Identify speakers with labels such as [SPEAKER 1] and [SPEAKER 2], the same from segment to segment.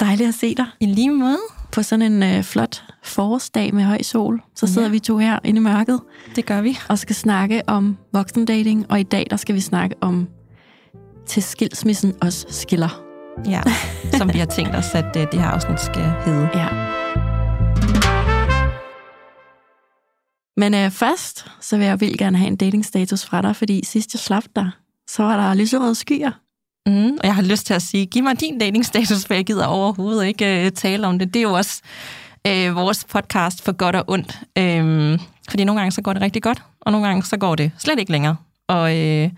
[SPEAKER 1] Dejligt at se dig.
[SPEAKER 2] I lige måde.
[SPEAKER 1] På sådan en øh, flot forårsdag med høj sol, så sidder
[SPEAKER 2] Ja.
[SPEAKER 1] vi to her inde i mørket
[SPEAKER 2] Det gør vi.
[SPEAKER 1] og skal snakke om voksendating. Og i dag, der skal vi snakke om til skilsmissen os skiller.
[SPEAKER 2] Ja, som vi har tænkt os, at øh, det her afsnit skal hedde.
[SPEAKER 1] Ja. Men øh, først, så vil jeg vildt gerne have en datingstatus fra dig, fordi sidst jeg slap dig, så var der lyserøde skyer.
[SPEAKER 2] Mm, og jeg har lyst til at sige, giv mig din datingstatus, for jeg gider overhovedet ikke øh, tale om det. Det er jo også øh, vores podcast for godt og ondt. Øh, fordi nogle gange så går det rigtig godt, og nogle gange så går det slet ikke længere. Og, øh,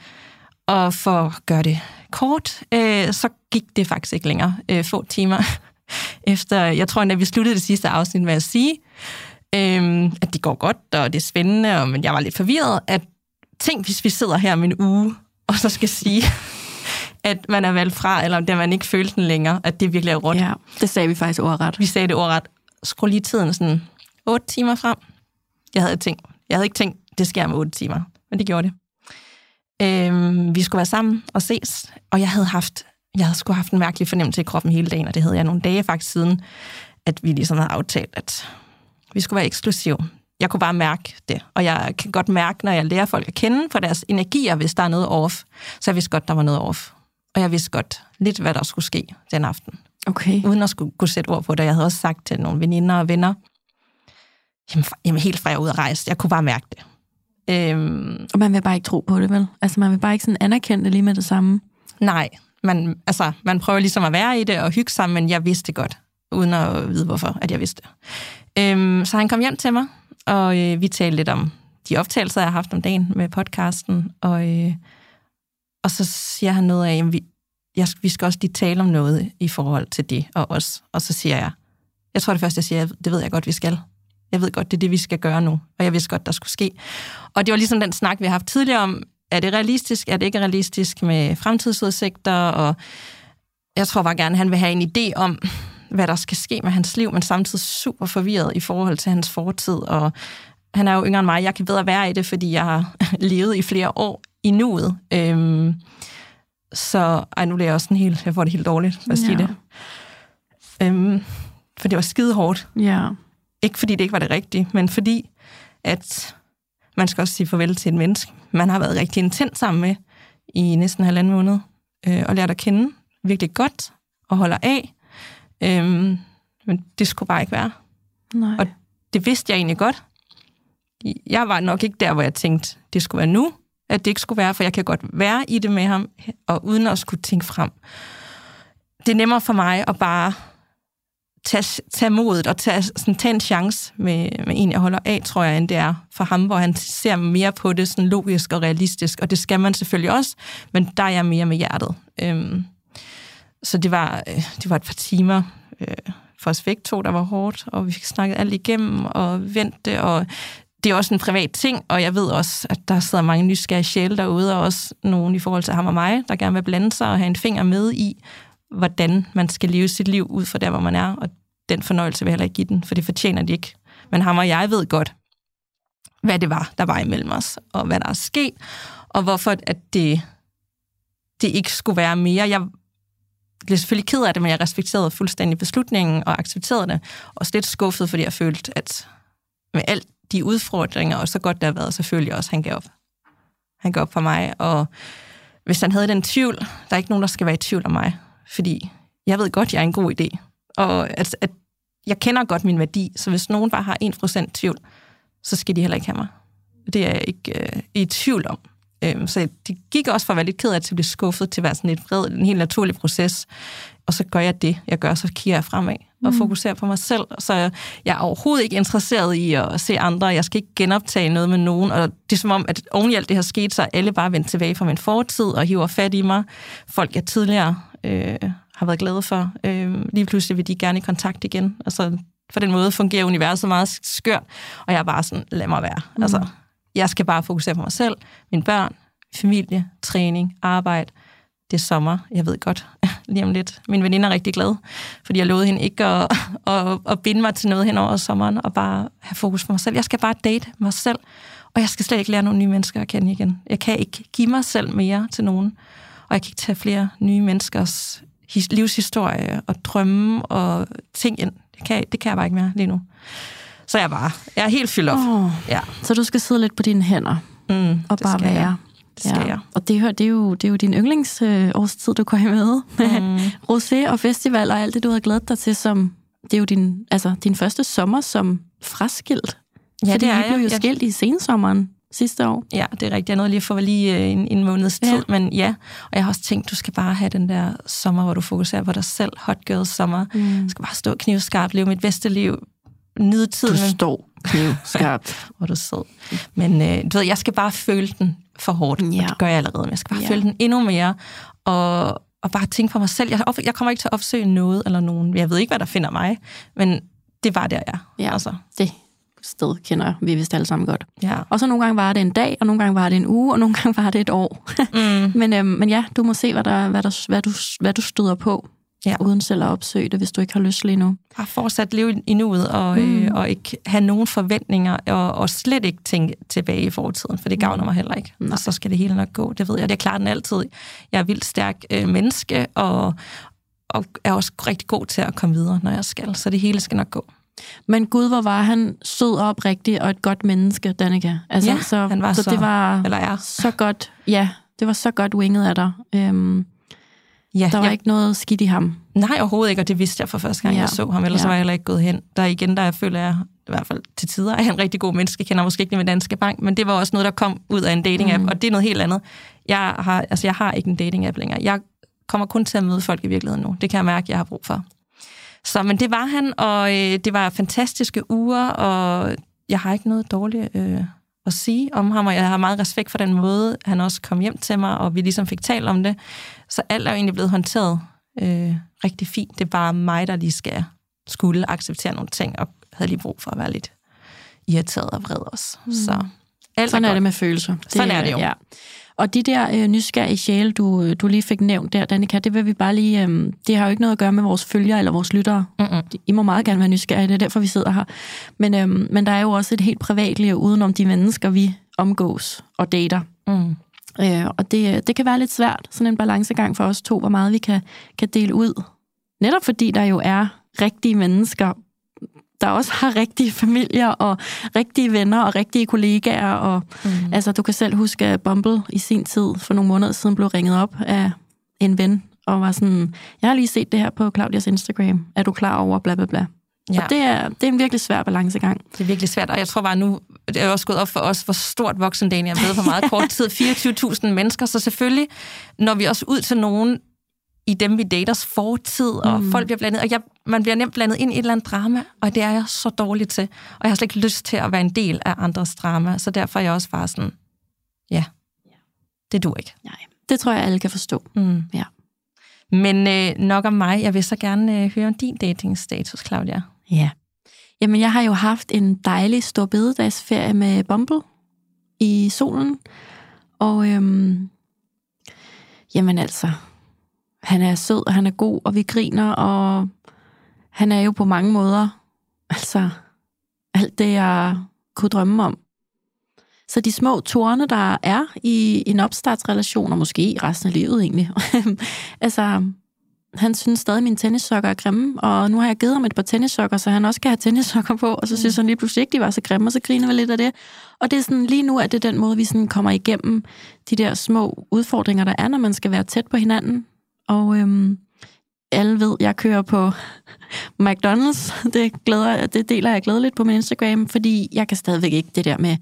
[SPEAKER 2] og for at gøre det kort, øh, så gik det faktisk ikke længere. Øh, få timer efter, jeg tror, at vi sluttede det sidste afsnit med at sige, øh, at det går godt, og det er spændende, og, men jeg var lidt forvirret, at tænk, hvis vi sidder her om en uge, og så skal sige, at man er valgt fra, eller at man ikke følte den længere, at det virkelig er råt.
[SPEAKER 1] Ja, det sagde vi faktisk ordret.
[SPEAKER 2] Vi sagde det ordret. Skru lige tiden sådan 8 timer frem. Jeg havde, tænkt, jeg havde ikke tænkt, det sker om 8 timer, men det gjorde det. Øhm, vi skulle være sammen og ses, og jeg havde haft, jeg havde sgu haft en mærkelig fornemmelse i kroppen hele dagen, og det havde jeg nogle dage faktisk siden, at vi ligesom havde aftalt, at vi skulle være eksklusiv. Jeg kunne bare mærke det, og jeg kan godt mærke, når jeg lærer folk at kende for deres energier, hvis der er noget off. Så jeg vidste godt, der var noget off. Og jeg vidste godt lidt, hvad der skulle ske den aften
[SPEAKER 1] Okay.
[SPEAKER 2] uden at skulle kunne sætte ord på det. Jeg havde også sagt til nogle veninder og venner, jamen, jamen helt fra jeg ude at rejse, jeg kunne bare mærke det. Øhm,
[SPEAKER 1] Og man vil bare ikke tro på det, vel? Altså, man vil bare ikke sådan anerkende det lige med det samme.
[SPEAKER 2] nej, man, altså, man prøver ligesom at være i det og hygge sammen, men jeg vidste det godt, uden at vide hvorfor, at jeg vidste det. Øhm, så han kom hjem til mig, og øh, vi talte lidt om de optagelser, jeg har haft om dagen med podcasten, og, øh, og så siger han noget af, at vi, jeg, vi skal også lige tale om noget i forhold til det og os. Og så siger jeg, jeg tror det første, jeg siger, det ved jeg godt, vi skal. Jeg ved godt, det er det, vi skal gøre nu, og jeg vidste godt, der skulle ske. Og det var ligesom den snak, vi har haft tidligere om, er det realistisk, er det ikke realistisk med fremtidsudsigter, og jeg tror bare gerne, han vil have en idé om, hvad der skal ske med hans liv, men samtidig super forvirret i forhold til hans fortid, og han er jo yngre end mig, jeg kan bedre være i det, fordi jeg har levet i flere år i nuet. Øhm, så ej, nu bliver jeg også sådan helt, jeg får det helt dårligt at sige
[SPEAKER 1] Ja.
[SPEAKER 2] det. Øhm, for det var skide hårdt.
[SPEAKER 1] Ja.
[SPEAKER 2] Ikke fordi det ikke var det rigtige, men fordi, at man skal også sige farvel til et menneske, man har været rigtig intens sammen med i næsten halvanden måned, øh, og lært at kende virkelig godt og holder af. Øhm, men det skulle bare ikke være.
[SPEAKER 1] Nej.
[SPEAKER 2] Og det vidste jeg egentlig godt. Jeg var nok ikke der, hvor jeg tænkte, det skulle være nu, at det ikke skulle være, for jeg kan godt være i det med ham, og uden at skulle tænke frem. Det er nemmere for mig at bare tage, tage modet og tage, sådan, tage en chance med, med en, jeg holder af, tror jeg, end det er for ham, hvor han ser mere på det sådan logisk og realistisk, og det skal man selvfølgelig også, men der er jeg mere med hjertet. Øhm, så det var, øh, det var et par timer øh, for os begge to, der var hårdt, og vi fik snakket alt igennem og vendt det, og det er også en privat ting, og jeg ved også, at der sidder mange nysgerrige sjæle derude, og også nogen i forhold til ham og mig, der gerne vil blande sig og have en finger med i, hvordan man skal leve sit liv ud fra der, hvor man er, og den fornøjelse vil jeg heller ikke give den, for det fortjener de ikke. Men ham og jeg ved godt, hvad det var, der var imellem os, og hvad der er sket, og hvorfor at det, det ikke skulle være mere. Jeg blev selvfølgelig ked af det, men jeg respekterede fuldstændig beslutningen og accepterede det, og lidt skuffet, fordi jeg følte, at med alt de udfordringer, og så godt det har været, selvfølgelig også, han gav op. Han gav op for mig, og hvis han havde den tvivl, der er ikke nogen, der skal være i tvivl om mig, fordi jeg ved godt, jeg er en god idé, og at, at jeg kender godt min værdi, så hvis nogen bare har 1% tvivl, så skal de heller ikke have mig. Det er jeg ikke øh, i tvivl om. Øhm, så det gik også fra at være lidt ked af at blive skuffet, til at være sådan lidt vred, en helt naturlig proces. Og så gør jeg det, jeg gør, så kigger jeg fremad og
[SPEAKER 1] Mm.
[SPEAKER 2] fokuserer på mig selv. Så jeg er overhovedet ikke interesseret i at se andre. Jeg skal ikke genoptage noget med nogen. Og det er som om, at oven i alt det her sket, så er alle bare vendt tilbage fra min fortid og hiver fat i mig. Folk, jeg tidligere øh, har været glade for. Øh, lige pludselig vil de gerne i kontakt igen. Altså, for den måde fungerer universet meget skørt, og jeg er bare sådan, lad mig være. Mm. Altså, jeg skal bare fokusere på mig selv, mine børn, familie, træning, arbejde. Det er sommer, jeg ved godt, lige om lidt. Min veninde er rigtig glad, fordi jeg lovede hende ikke at, at, at binde mig til noget hen over sommeren, og bare have fokus på mig selv. Jeg skal bare date mig selv, og jeg skal slet ikke lære nogle nye mennesker at kende igen. Jeg kan ikke give mig selv mere til nogen, og jeg kan ikke tage flere nye menneskers livshistorie og drømme og ting ind. Det kan, det kan jeg bare ikke mere lige nu. Så jeg er bare, jeg er helt fyldt op. Oh,
[SPEAKER 3] ja. Så du skal sidde lidt på dine hænder mm, og bare være. Jeg.
[SPEAKER 2] Det skal ja. jeg.
[SPEAKER 3] Og det, det, er jo, det er jo din yndlingsårstid, øh, du går i med. Mm. Rosé og festival og alt det, du har glædet dig til, som det er jo din, altså, din første sommer som fraskilt. Ja, Fordi det er I blev jo jeg. skilt i sensommeren sidste år.
[SPEAKER 2] Ja, det er rigtigt. Jeg nåede lige for lige øh, en, en måneds tid, ja. men ja. Og jeg har også tænkt, du skal bare have den der sommer, hvor du fokuserer på dig selv. Hot girls sommer. Mm. Du skal bare stå knivskarpt, leve mit bedste liv, nyde tiden.
[SPEAKER 3] Du står knivskarpt.
[SPEAKER 2] hvor du sidder. Men øh, du ved, jeg skal bare føle den for hårdt, ja. og det gør jeg allerede. Men jeg skal bare ja. føle den endnu mere, og, og bare tænke for mig selv. Jeg, jeg kommer ikke til at opsøge noget eller nogen. Jeg ved ikke, hvad der finder mig, men det var der, jeg
[SPEAKER 3] ja. Altså. Det sted kender vi vist alle sammen godt.
[SPEAKER 2] Ja.
[SPEAKER 3] Og så nogle gange var det en dag, og nogle gange var det en uge, og nogle gange var det et år. Mm. men, øhm, men ja, du må se, hvad, der, hvad, der, hvad, du, hvad du støder på, ja. uden selv at opsøge det, hvis du ikke har lyst lige nu.
[SPEAKER 2] Bare fortsat leve i nuet, og, mm. øh, og ikke have nogen forventninger, og, og slet ikke tænke tilbage i fortiden, for det gavner mig heller ikke. Og så skal det hele nok gå, det ved jeg. Det er klart den altid. Jeg er vildt stærk øh, menneske, og, og er også rigtig god til at komme videre, når jeg skal. Så det hele skal nok gå.
[SPEAKER 3] Men Gud, hvor var han sød og oprigtig og et godt menneske, Danika.
[SPEAKER 2] Altså, ja, så, han var så,
[SPEAKER 3] så det var
[SPEAKER 2] eller er.
[SPEAKER 3] så godt, ja, det var så godt winget af dig. Øhm, ja, der var ja. ikke noget skidt i ham.
[SPEAKER 2] Nej, overhovedet ikke, og det vidste jeg for første gang, ja. jeg så ham. Ellers ja. var jeg heller ikke gået hen. Der igen, der jeg føler, jeg i hvert fald til tider er en rigtig god menneske. Jeg kender måske ikke med Danske Bank, men det var også noget, der kom ud af en dating-app, mm. og det er noget helt andet. Jeg har, altså, jeg har ikke en dating-app længere. Jeg kommer kun til at møde folk i virkeligheden nu. Det kan jeg mærke, jeg har brug for. Så, men det var han, og øh, det var fantastiske uger, og jeg har ikke noget dårligt øh, at sige om ham, og jeg har meget respekt for den måde, han også kom hjem til mig, og vi ligesom fik talt om det. Så alt er jo egentlig blevet håndteret øh, rigtig fint. Det er bare mig, der lige skal skulle acceptere nogle ting, og havde lige brug for at være lidt irriteret og vred også. Mm. Så
[SPEAKER 3] alt Sådan er, er det med følelser.
[SPEAKER 2] Det, Sådan er det jo. Ja.
[SPEAKER 3] Og de der øh, nysgerrige sjæle, du, øh, du lige fik nævnt der, Danika, det vil vi bare lige... Øh, det har jo ikke noget at gøre med vores følgere eller vores lyttere. Mm-mm. I må meget gerne være nysgerrige, det er derfor, vi sidder her. Men, øh, men der er jo også et helt privatliv udenom de mennesker, vi omgås og dater. Mm. Øh, og det, det kan være lidt svært, sådan en balancegang for os to, hvor meget vi kan, kan dele ud. Netop fordi der jo er rigtige mennesker der også har rigtige familier og rigtige venner og rigtige kollegaer. Og, mm. Altså, du kan selv huske, at Bumble i sin tid for nogle måneder siden blev ringet op af en ven, og var sådan, jeg har lige set det her på Claudias Instagram. Er du klar over bla bla bla? Ja. Og det er, det er en virkelig svær balancegang.
[SPEAKER 2] Det er virkelig svært, og jeg tror bare nu, det er også gået op for os, hvor stort voksendagen er blevet på meget kort tid. 24.000 mennesker, så selvfølgelig når vi også ud til nogen, i dem, vi daters fortid, og mm. folk bliver blandet, og jeg, man bliver nemt blandet ind i et eller andet drama, og det er jeg så dårligt til. Og jeg har slet ikke lyst til at være en del af andres drama, så derfor er jeg også bare sådan, ja, det du ikke.
[SPEAKER 3] Nej, det tror jeg, alle kan forstå. Mm. Ja.
[SPEAKER 2] Men øh, nok om mig. Jeg vil så gerne øh, høre om din datingstatus, Claudia.
[SPEAKER 3] Ja. Jamen, jeg har jo haft en dejlig stor bededagsferie med Bumble i solen. Og øhm, jamen altså, han er sød, og han er god, og vi griner, og han er jo på mange måder, altså, alt det, jeg kunne drømme om. Så de små torne, der er i en opstartsrelation, og måske resten af livet egentlig, altså, han synes stadig, at mine tennissokker er grimme, og nu har jeg givet ham et par tennissokker, så han også skal have tennissokker på, og så synes han lige pludselig ikke, de var så grimme, og så griner vi lidt af det. Og det er sådan, lige nu er det den måde, vi sådan kommer igennem de der små udfordringer, der er, når man skal være tæt på hinanden. Og øhm, alle ved, jeg kører på McDonald's. Det, glæder, det deler jeg glædeligt på min Instagram, fordi jeg kan stadigvæk ikke det der med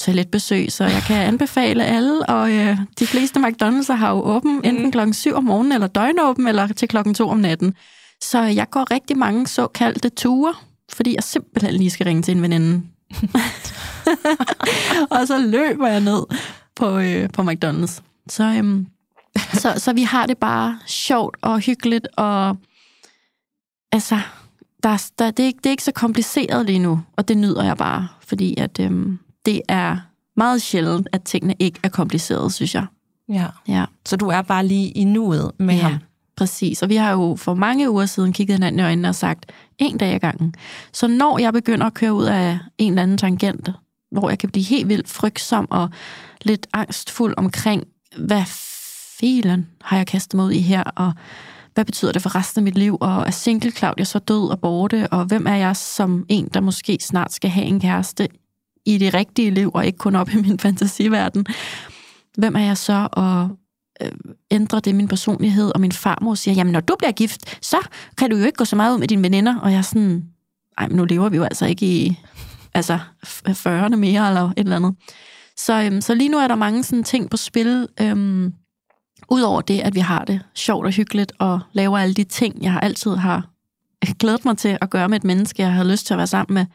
[SPEAKER 3] toiletbesøg, så jeg kan anbefale alle, og øh, de fleste McDonald's har jo åben mm. enten klokken 7 om morgenen, eller døgnåben, eller til klokken 2 om natten. Så jeg går rigtig mange såkaldte ture, fordi jeg simpelthen lige skal ringe til en veninde. og så løber jeg ned på, øh, på McDonald's. Så øhm, så, så vi har det bare sjovt og hyggeligt, og altså, der, der, det, er, ikke- det er ikke så kompliceret lige nu, og det nyder jeg bare, fordi at øhm, det er meget sjældent, at tingene ikke er komplicerede, synes jeg.
[SPEAKER 2] Ja.
[SPEAKER 3] Ja.
[SPEAKER 2] Så du er bare lige i nuet med
[SPEAKER 3] Ja,
[SPEAKER 2] ham.
[SPEAKER 3] præcis. Og vi har jo for mange uger siden kigget hinanden i øjnene og sagt, en dag ad gangen. Så når jeg begynder at køre ud af en eller anden tangent, hvor jeg kan blive helt vildt frygtsom og lidt angstfuld omkring, hvad filen har jeg kastet mig ud i her, og hvad betyder det for resten af mit liv, og er single Claudia så død og borte, og hvem er jeg som en, der måske snart skal have en kæreste i det rigtige liv, og ikke kun op i min fantasiverden. Hvem er jeg så, og øh, ændrer det min personlighed, og min farmor siger, jamen når du bliver gift, så kan du jo ikke gå så meget ud med dine veninder, og jeg er sådan, ej, men nu lever vi jo altså ikke i altså, 40'erne mere, eller et eller andet. Så, øhm, så lige nu er der mange sådan ting på spil, øhm, Udover det, at vi har det sjovt og hyggeligt, og laver alle de ting, jeg har altid har glædet mig til at gøre med et menneske, jeg har lyst til at være sammen med.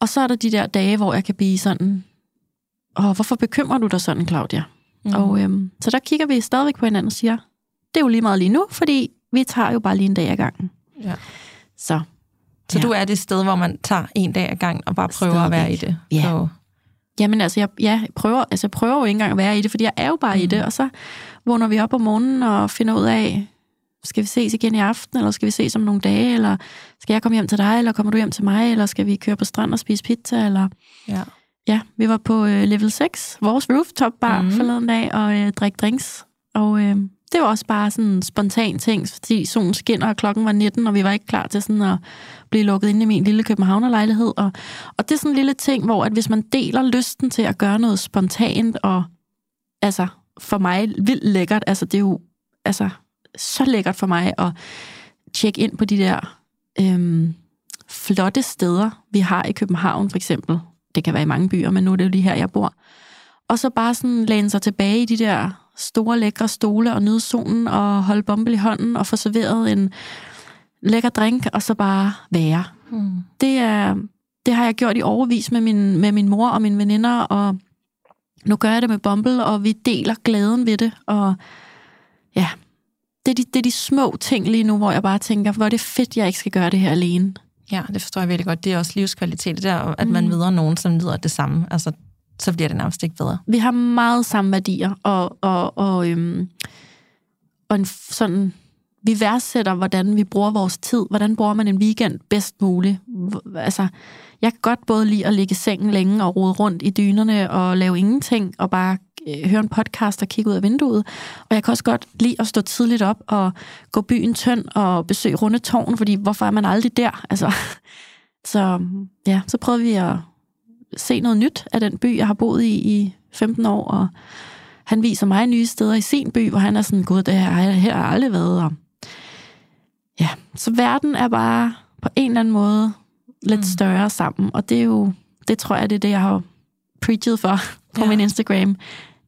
[SPEAKER 3] Og så er der de der dage, hvor jeg kan blive sådan, og hvorfor bekymrer du dig sådan, Claudia?
[SPEAKER 2] Mm.
[SPEAKER 3] Og øhm, så der kigger vi stadigvæk på hinanden og siger, det er jo lige meget lige nu, fordi vi tager jo bare lige en dag ad gangen.
[SPEAKER 2] Ja.
[SPEAKER 3] Så
[SPEAKER 2] Så
[SPEAKER 3] Ja.
[SPEAKER 2] du er det sted, hvor man tager en dag ad gang og bare prøver at være i det.
[SPEAKER 3] Ja.
[SPEAKER 2] Så,
[SPEAKER 3] Jamen altså, jeg, ja, jeg, prøver, altså, jeg prøver jo ikke engang at være i det, fordi jeg er jo bare mm. i det, og så vågner vi op om morgenen og finder ud af, skal vi ses igen i aften, eller skal vi ses om nogle dage, eller skal jeg komme hjem til dig, eller kommer du hjem til mig, eller skal vi køre på strand og spise pizza, eller...
[SPEAKER 2] ja.
[SPEAKER 3] Ja, vi var på øh, level 6, vores rooftop bar mm. forleden dag, og øh, drikke drinks, og øh, det var også bare sådan en spontan ting, fordi solen skinner, og klokken var 19, og vi var ikke klar til sådan at blive lukket ind i min lille københavnerlejlighed. Og, og det er sådan en lille ting, hvor at hvis man deler lysten til at gøre noget spontant, og altså for mig vildt lækkert, altså det er jo altså, så lækkert for mig at tjekke ind på de der øhm, flotte steder, vi har i København for eksempel. Det kan være i mange byer, men nu er det jo lige her, jeg bor. Og så bare sådan læne sig tilbage i de der store, lækre stole og nyde solen og holde bombel i hånden og få serveret en lækker drink, og så bare være.
[SPEAKER 2] Mm.
[SPEAKER 3] Det, er, det har jeg gjort i overvis med min, med min mor og mine veninder, og nu gør jeg det med Bumble, og vi deler glæden ved det, og ja, det er, de, det er de små ting lige nu, hvor jeg bare tænker, hvor er det fedt, jeg ikke skal gøre det her alene.
[SPEAKER 2] ja, det forstår jeg virkelig godt. Det er også livskvalitet, det der, at man
[SPEAKER 3] Mm.
[SPEAKER 2] møder nogen, som nyder det samme. Altså, så bliver det nærmest ikke bedre.
[SPEAKER 3] Vi har meget samme værdier, og, og, og, øhm, og en sådan, vi værdsætter, hvordan vi bruger vores tid. Hvordan bruger man en weekend bedst muligt? Altså, jeg kan godt både lide at ligge i sengen længe og rode rundt i dynerne og lave ingenting, og bare øh, høre en podcast og kigge ud af vinduet. Og jeg kan også godt lide at stå tidligt op og gå byen tynd og besøge runde tårn, fordi hvorfor er man aldrig der? Altså, så ja, så prøvede vi at se noget nyt af den by, jeg har boet i i 15 år, og han viser mig nye steder i sin by, hvor han er sådan, gud, det her, her har jeg aldrig været. Og ja, så verden er bare på en eller anden måde lidt
[SPEAKER 2] Mm.
[SPEAKER 3] større sammen, og det er jo, det tror jeg, det er det, jeg har preachet for på
[SPEAKER 2] Ja.
[SPEAKER 3] min Instagram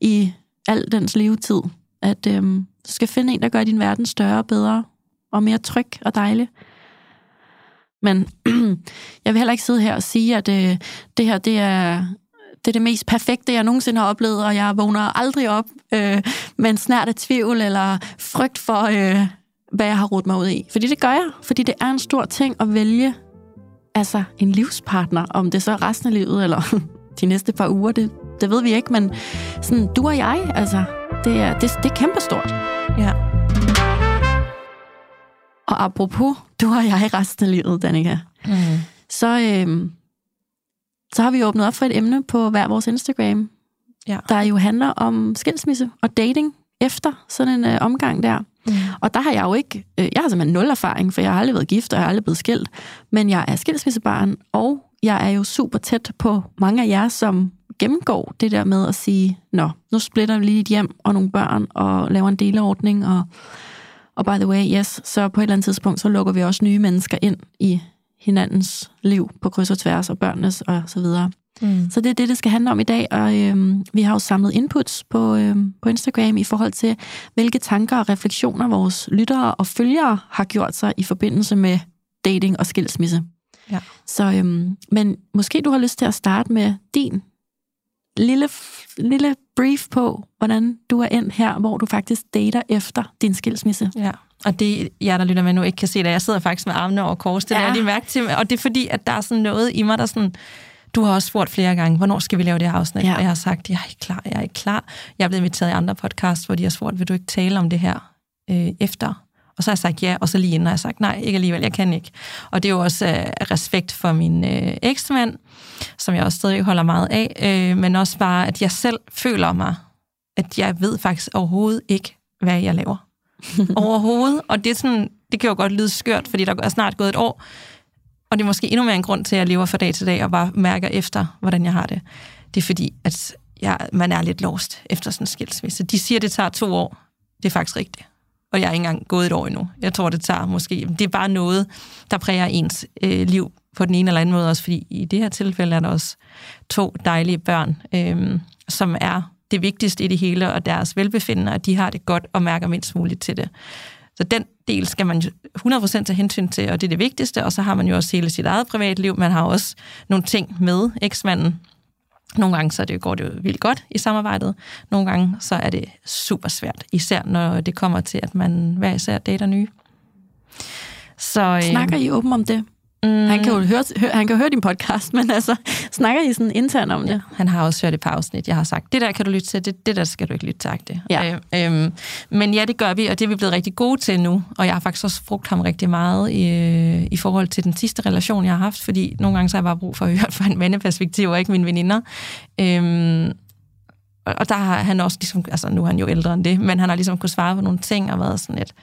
[SPEAKER 3] i al dens levetid, at øhm, du skal finde en, der gør din verden større bedre, og mere tryg og dejlig. Men jeg vil heller ikke sidde her og sige, at øh, det her det er, det er det mest perfekte, jeg nogensinde har oplevet, og jeg vågner aldrig op øh, med en snært af tvivl eller frygt for, øh, hvad jeg har rodet mig ud i. Fordi det gør jeg, fordi det er en stor ting at vælge altså en livspartner, om det så er resten af livet, eller de næste par uger, det, det ved vi ikke, men sådan, du og jeg, altså, det er, det, det er kæmpestort.
[SPEAKER 2] Ja.
[SPEAKER 3] Og apropos, du og jeg resten af livet, Danika,
[SPEAKER 2] Mm.
[SPEAKER 3] så, øhm, så har vi åbnet op for et emne på hver vores Instagram,
[SPEAKER 2] Ja.
[SPEAKER 3] der jo handler om skilsmisse og dating efter sådan en øh, omgang der.
[SPEAKER 2] Mm.
[SPEAKER 3] Og der har jeg jo ikke, øh, jeg har simpelthen nul erfaring, for jeg har aldrig været gift, og jeg har aldrig blevet skilt, men jeg er skilsmissebarn, og jeg er jo super tæt på mange af jer, som gennemgår det der med at sige, nå, nu splitter vi lige et hjem og nogle børn, og laver en deleordning, og, og by the way, yes, så på et eller andet tidspunkt, så lukker vi også nye mennesker ind i hinandens liv på kryds og tværs, og børnenes og så videre.
[SPEAKER 2] Mm.
[SPEAKER 3] Så det er det, det skal handle om i dag, og øhm, vi har jo samlet inputs på, øhm, på Instagram i forhold til, hvilke tanker og refleksioner vores lyttere og følgere har gjort sig i forbindelse med dating og skilsmisse.
[SPEAKER 2] Ja.
[SPEAKER 3] Så, øhm, men måske du har lyst til at starte med din lille, lille brief på, hvordan du er endt her, hvor du faktisk dater efter din skilsmisse.
[SPEAKER 2] Ja, og det, jeg der lytter med nu ikke kan se det, jeg sidder faktisk med armene over kors, det ja. er lige mærke til, og det er fordi, at der er sådan noget i mig, der sådan, du har også spurgt flere gange, hvornår skal vi lave det her afsnit? Ja. Og jeg har sagt, jeg er ikke klar, jeg er ikke klar. Jeg er blevet inviteret i andre podcasts, hvor de har spurgt, vil du ikke tale om det her øh, efter? Og så har jeg sagt ja, og så lige inden har jeg sagt nej, ikke alligevel, jeg kan ikke. Og det er jo også øh, respekt for min øh, eksmand, som jeg også stadig holder meget af, øh, men også bare, at jeg selv føler mig, at jeg ved faktisk overhovedet ikke, hvad jeg laver. overhovedet. Og det, er sådan, det kan jo godt lyde skørt, fordi der er snart gået et år, og det er måske endnu mere en grund til, at jeg lever fra dag til dag og bare mærker efter, hvordan jeg har det. Det er fordi, at jeg, man er lidt lost efter sådan en skilsmisse. De siger, at det tager to år. Det er faktisk rigtigt. Og jeg er ikke engang gået et år endnu. Jeg tror, det tager måske... Det er bare noget, der præger ens øh, liv på den ene eller anden måde også, fordi i det her tilfælde er der også to dejlige børn, øh, som er det vigtigste i det hele, og deres velbefindende, og de har det godt og mærker mindst muligt til det. Så den del skal man 100% tage hensyn til, og det er det vigtigste, og så har man jo også hele sit eget privatliv. Man har også nogle ting med eksmanden. Nogle gange så det, går det jo vildt godt i samarbejdet. Nogle gange så er det super svært, især når det kommer til, at man hver især dater nye.
[SPEAKER 3] Så, øh, Snakker I åben om det? Mm. Han kan jo høre, høre, han kan høre din podcast, men altså, snakker I sådan internt om det? Ja,
[SPEAKER 2] han har også hørt et par afsnit. Jeg har sagt, det der kan du lytte til, det, det der skal du ikke lytte til. Det. Ja. Øh, øh, men ja, det gør vi, og det er vi blevet rigtig gode til nu. Og jeg har faktisk også frugt ham rigtig meget i, øh, i forhold til den sidste relation, jeg har haft, fordi nogle gange så har jeg bare brug for at høre fra en mandeperspektiv, og ikke mine veninder. Øh, og der har han også ligesom, altså nu er han jo ældre end det, men han har ligesom kunne svare på nogle ting og været sådan et,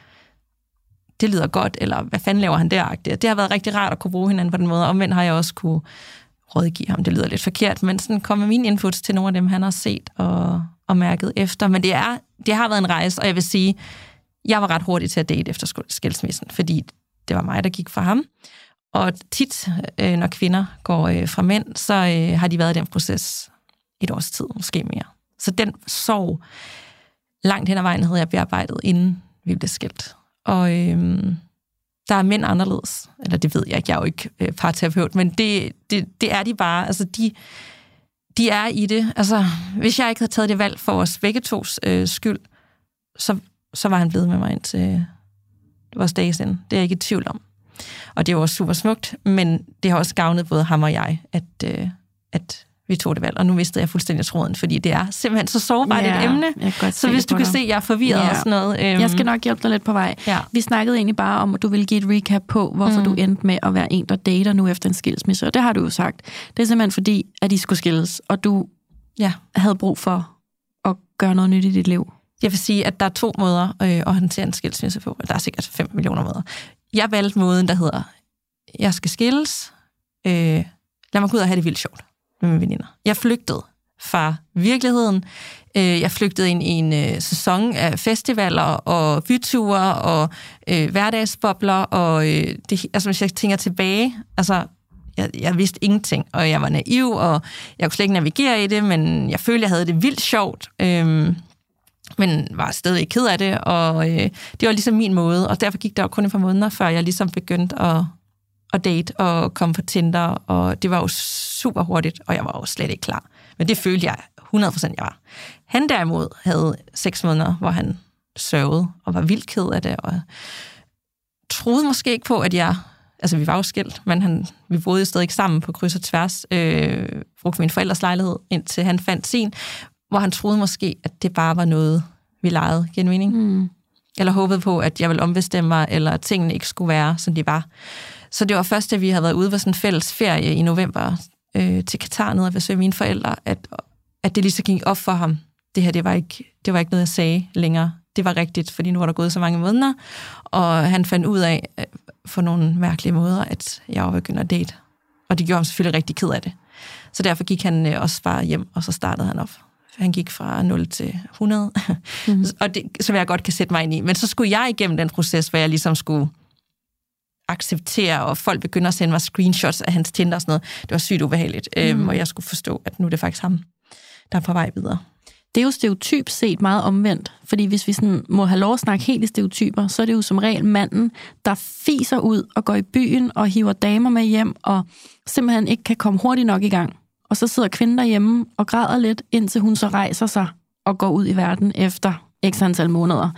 [SPEAKER 2] det lyder godt, eller hvad fanden laver han der? Det har været rigtig rart at kunne bruge hinanden på den måde, og har jeg også kunne rådgive ham. Det lyder lidt forkert, men sådan kom min mine inputs til nogle af dem, han har set og, og mærket efter. Men det, er, det har været en rejse, og jeg vil sige, jeg var ret hurtig til at date efter skilsmissen, fordi det var mig, der gik fra ham. Og tit, øh, når kvinder går øh, fra mænd, så øh, har de været i den proces et års tid, måske mere. Så den sorg langt hen ad vejen havde jeg bearbejdet, inden vi blev skilt. Og øhm, der er mænd anderledes. Eller det ved jeg ikke, jeg er jo ikke øh, parterapeut, men det, det, det er de bare. Altså, de, de er i det. Altså, hvis jeg ikke havde taget det valg for vores begge tos øh, skyld, så, så var han blevet med mig indtil øh, vores dages ende. Det er jeg ikke i tvivl om. Og det var også super smukt, men det har også gavnet både ham og jeg, at, øh, at vi tog det valg, og nu mistede jeg fuldstændig tråden, fordi det er simpelthen så sårbart ja, et emne. Så hvis du kan dig. se, at jeg er forvirret ja. og sådan noget.
[SPEAKER 3] Øhm, jeg skal nok hjælpe dig lidt på vej. Ja. Vi snakkede egentlig bare om, at du ville give et recap på, hvorfor mm. du endte med at være en, der dater nu efter en skilsmisse, og det har du jo sagt. Det er simpelthen fordi, at de skulle skilles, og du ja. havde brug for at gøre noget nyt i dit liv.
[SPEAKER 2] Jeg vil sige, at der er to måder øh, at håndtere en skilsmisse på. Der er sikkert 5 millioner måder. Jeg valgte måden, der hedder, jeg skal skilles, øh, lad mig gå ud og have det vildt sjovt med mine veninder. Jeg flygtede fra virkeligheden. Øh, jeg flygtede ind i en øh, sæson af festivaler og byture og øh, hverdagsbobler, og øh, det, altså, hvis jeg tænker tilbage, altså, jeg, jeg vidste ingenting, og jeg var naiv, og jeg kunne slet ikke navigere i det, men jeg følte, jeg havde det vildt sjovt, øh, men var stadig ked af det, og øh, det var ligesom min måde, og derfor gik der jo kun et par måneder, før jeg ligesom begyndte at at date og komme på Tinder, og det var jo super hurtigt, og jeg var jo slet ikke klar. Men det følte jeg 100% jeg var. Han derimod havde seks måneder, hvor han sørgede og var vildt ked af det, og troede måske ikke på, at jeg... Altså, vi var jo skilt, men han, vi boede stadig ikke sammen på kryds og tværs. Øh, brugte min forældres lejlighed, indtil han fandt sin, hvor han troede måske, at det bare var noget, vi legede. Giver Mm. Eller håbede på, at jeg ville ombestemme mig, eller at tingene ikke skulle være, som de var. Så det var først, da vi havde været ude på sådan en fælles ferie i november øh, til Katar nede og besøge mine forældre, at, at det lige så gik op for ham. Det her, det var, ikke, det var ikke noget, jeg sagde længere. Det var rigtigt, fordi nu var der gået så mange måneder, og han fandt ud af øh, for nogle mærkelige måder, at jeg var begyndt at date. Og det gjorde ham selvfølgelig rigtig ked af det. Så derfor gik han øh, også bare hjem, og så startede han op. Han gik fra 0 til 100, mm-hmm. og det, som jeg godt kan sætte mig ind i. Men så skulle jeg igennem den proces, hvor jeg ligesom skulle acceptere, og folk begynder at sende mig screenshots af hans Tinder og sådan noget. Det var sygt ubehageligt, mm. øhm, og jeg skulle forstå, at nu er det faktisk ham, der er på vej videre.
[SPEAKER 3] Det er jo stereotyp set meget omvendt, fordi hvis vi sådan må have lov at snakke helt i stereotyper, så er det jo som regel manden, der fiser ud og går i byen og hiver damer med hjem, og simpelthen ikke kan komme hurtigt nok i gang. og så sidder kvinden derhjemme og græder lidt, indtil hun så rejser sig og går ud i verden efter x antal måneder.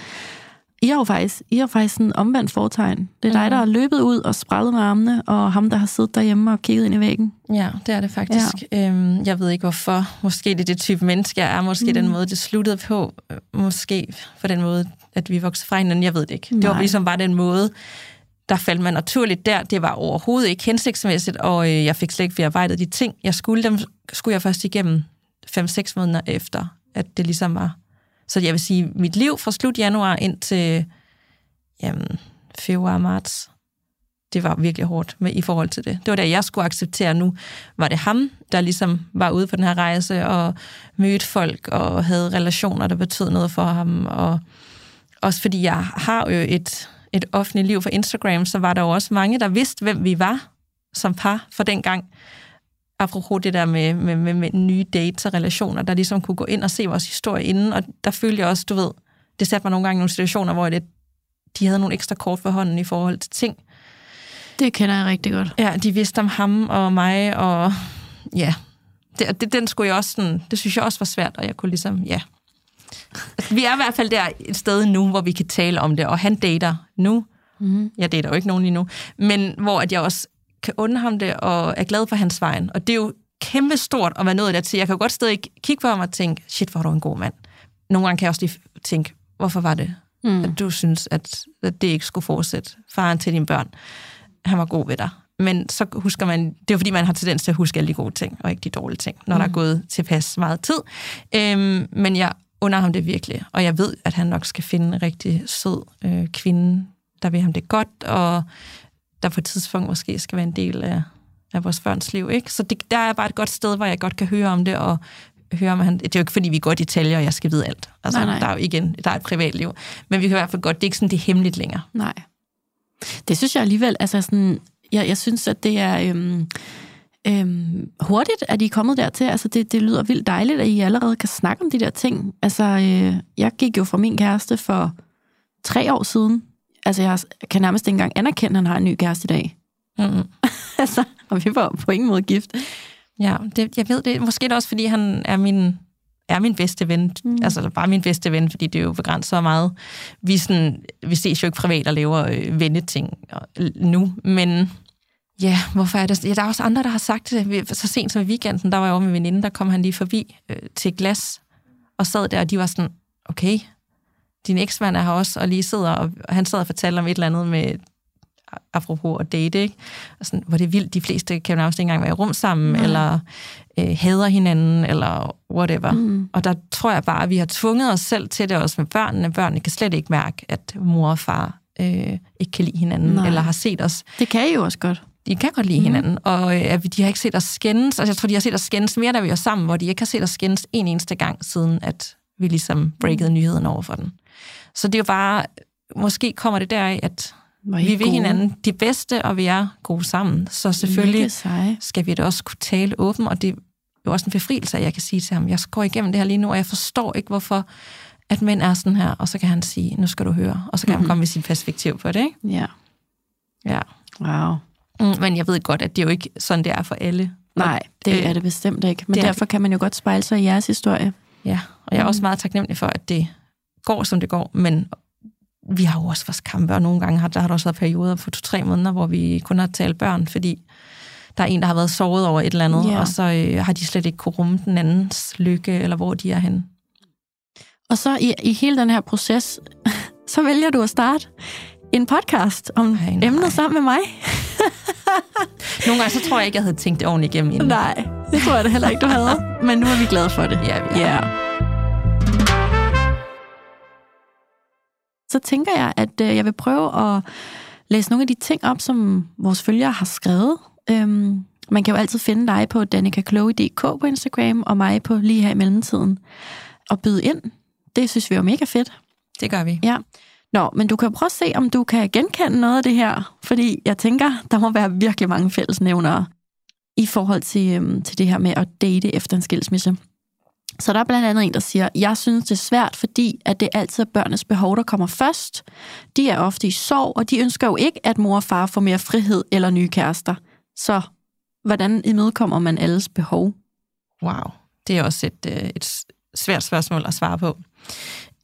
[SPEAKER 3] I har jo faktisk, I har faktisk en omvendt fortegn. Det er dig, der har løbet ud og sprællet med armene, og ham, der har siddet derhjemme og kigget ind i væggen.
[SPEAKER 2] Ja, det er det faktisk. Ja. Øhm, jeg ved ikke hvorfor. Måske det er det type menneske, jeg er. Måske mm. den måde, det sluttede på. Måske for den måde, at vi voksede fra hinanden. Jeg ved det ikke. Nej. Det var ligesom bare den måde, der faldt man naturligt der. Det var overhovedet ikke hensigtsmæssigt, og øh, jeg fik slet ikke bearbejdet de ting, jeg skulle. Dem skulle jeg først igennem 5-6 måneder efter, at det ligesom var så jeg vil sige, mit liv fra slut januar ind til jamen, februar, marts, det var virkelig hårdt med, i forhold til det. Det var da jeg skulle acceptere nu. Var det ham, der ligesom var ude på den her rejse og mødte folk og havde relationer, der betød noget for ham. Og også fordi jeg har jo et, et offentligt liv for Instagram, så var der jo også mange, der vidste, hvem vi var som par for den gang apropos det der med, med, med, med nye dates og relationer, der ligesom kunne gå ind og se vores historie inden, og der følte jeg også, du ved, det satte mig nogle gange i nogle situationer, hvor det, de havde nogle ekstra kort for hånden i forhold til ting.
[SPEAKER 3] Det kender jeg rigtig godt.
[SPEAKER 2] Ja, de vidste om ham og mig, og ja, det, det, den skulle jeg også sådan, det synes jeg også var svært, og jeg kunne ligesom, ja. Vi er i hvert fald der et sted nu, hvor vi kan tale om det, og han dater nu. Mm. Jeg dater jo ikke nogen lige nu, men hvor at jeg også kan undre ham det, og er glad for hans vejen. Og det er jo kæmpe stort at være nået dertil. Jeg kan godt stadig kigge på ham og tænke, shit, hvor er du en god mand. Nogle gange kan jeg også lige tænke, hvorfor var det, mm. at du synes, at, at det ikke skulle fortsætte? Faren til dine børn, han var god ved dig. Men så husker man, det er fordi, man har tendens til at huske alle de gode ting, og ikke de dårlige ting, når mm. der er mm. gået tilpas meget tid. Øhm, men jeg under ham det virkelig, og jeg ved, at han nok skal finde en rigtig sød øh, kvinde, der vil ham det godt, og der på et tidspunkt måske skal være en del af, af vores børns liv. Ikke? Så det, der er bare et godt sted, hvor jeg godt kan høre om det, og høre om han... Det er jo ikke, fordi vi går i detaljer, og jeg skal vide alt. Altså, nej, nej. Der er jo igen, der er et privatliv. Men vi kan i hvert fald godt, det er ikke sådan, det er hemmeligt længere.
[SPEAKER 3] Nej. Det synes jeg alligevel, altså sådan, jeg, jeg synes, at det er øhm, øhm, hurtigt, at I er kommet dertil. Altså, det, det lyder vildt dejligt, at I allerede kan snakke om de der ting. Altså, øh, jeg gik jo fra min kæreste for tre år siden, altså jeg kan nærmest ikke engang anerkende, at han har en ny kæreste i dag. Mm. altså, og vi var på ingen måde gift.
[SPEAKER 2] Ja, det, jeg ved det. Måske det også, fordi han er min, er min bedste ven. Mm. Altså bare min bedste ven, fordi det er jo begrænset så meget. Vi, sådan, vi ses jo ikke privat og laver øh, venneting nu, men ja, hvorfor er det? Ja, der er også andre, der har sagt det. Så sent som i weekenden, der var jeg over med min veninde, der kom han lige forbi øh, til glas og sad der, og de var sådan, okay, din eksmand er her også, og lige sidder, og han sidder og fortæller om et eller andet med, apropos at date, ikke? Og sådan, hvor det er vildt, de fleste kan jo nærmest ikke engang være i rum sammen, ja. eller øh, hader hinanden, eller whatever. Mm. Og der tror jeg bare, at vi har tvunget os selv til det også med børnene. Børnene kan slet ikke mærke, at mor og far øh, ikke kan lide hinanden, Nej. eller har set os.
[SPEAKER 3] Det kan I jo også godt.
[SPEAKER 2] De kan godt lide mm. hinanden, og øh, de har ikke set os skændes. Altså, jeg tror, de har set os skændes mere, da vi var sammen, hvor de ikke har set os skændes en eneste gang, siden at vi ligesom breakede mm. nyheden over for den. Så det er jo bare, måske kommer det deraf, at vi vil hinanden de bedste, og vi er gode sammen. Så selvfølgelig skal vi da også kunne tale åbent, og det er jo også en befrielse, at jeg kan sige til ham, jeg går igennem det her lige nu, og jeg forstår ikke, hvorfor at mænd er sådan her, og så kan han sige, nu skal du høre, og så kan mm-hmm. han komme med sit perspektiv på det, ikke?
[SPEAKER 3] Ja.
[SPEAKER 2] Ja.
[SPEAKER 3] Wow.
[SPEAKER 2] Mm, men jeg ved godt, at det er jo ikke sådan, det er for alle.
[SPEAKER 3] Nej, det øh, er det bestemt ikke. Men derfor kan man jo godt spejle sig i jeres historie.
[SPEAKER 2] Ja, og jeg er mm. også meget taknemmelig for, at det går, som det går, men vi har jo også vores kampe, og nogle gange har der, har der også været perioder på to-tre måneder, hvor vi kun har talt børn, fordi der er en, der har været såret over et eller andet, yeah. og så øh, har de slet ikke kunne rumme den andens lykke, eller hvor de er henne.
[SPEAKER 3] Og så i, i hele den her proces, så vælger du at starte en podcast om Ej, emnet sammen med mig.
[SPEAKER 2] Nogle gange så tror jeg ikke, jeg havde tænkt det ordentligt igennem inden.
[SPEAKER 3] Nej, det tror jeg det heller ikke, du havde. Men nu er vi glade for det.
[SPEAKER 2] Ja, vi er. Yeah.
[SPEAKER 3] så tænker jeg, at øh, jeg vil prøve at læse nogle af de ting op, som vores følgere har skrevet. Øhm, man kan jo altid finde dig på danikachloe.dk på Instagram, og mig på lige her i mellemtiden. Og byde ind. Det synes vi er mega fedt.
[SPEAKER 2] Det gør vi.
[SPEAKER 3] Ja. Nå, men du kan prøve at se, om du kan genkende noget af det her, fordi jeg tænker, der må være virkelig mange fællesnævnere i forhold til, øhm, til det her med at date efter en skilsmisse. Så der er blandt andet en, der siger, jeg synes, det er svært, fordi at det altid er børnenes behov, der kommer først. De er ofte i sorg, og de ønsker jo ikke, at mor og far får mere frihed eller nye kærester. Så hvordan imødekommer man alles behov?
[SPEAKER 2] Wow, det er også et, øh, et svært spørgsmål at svare på.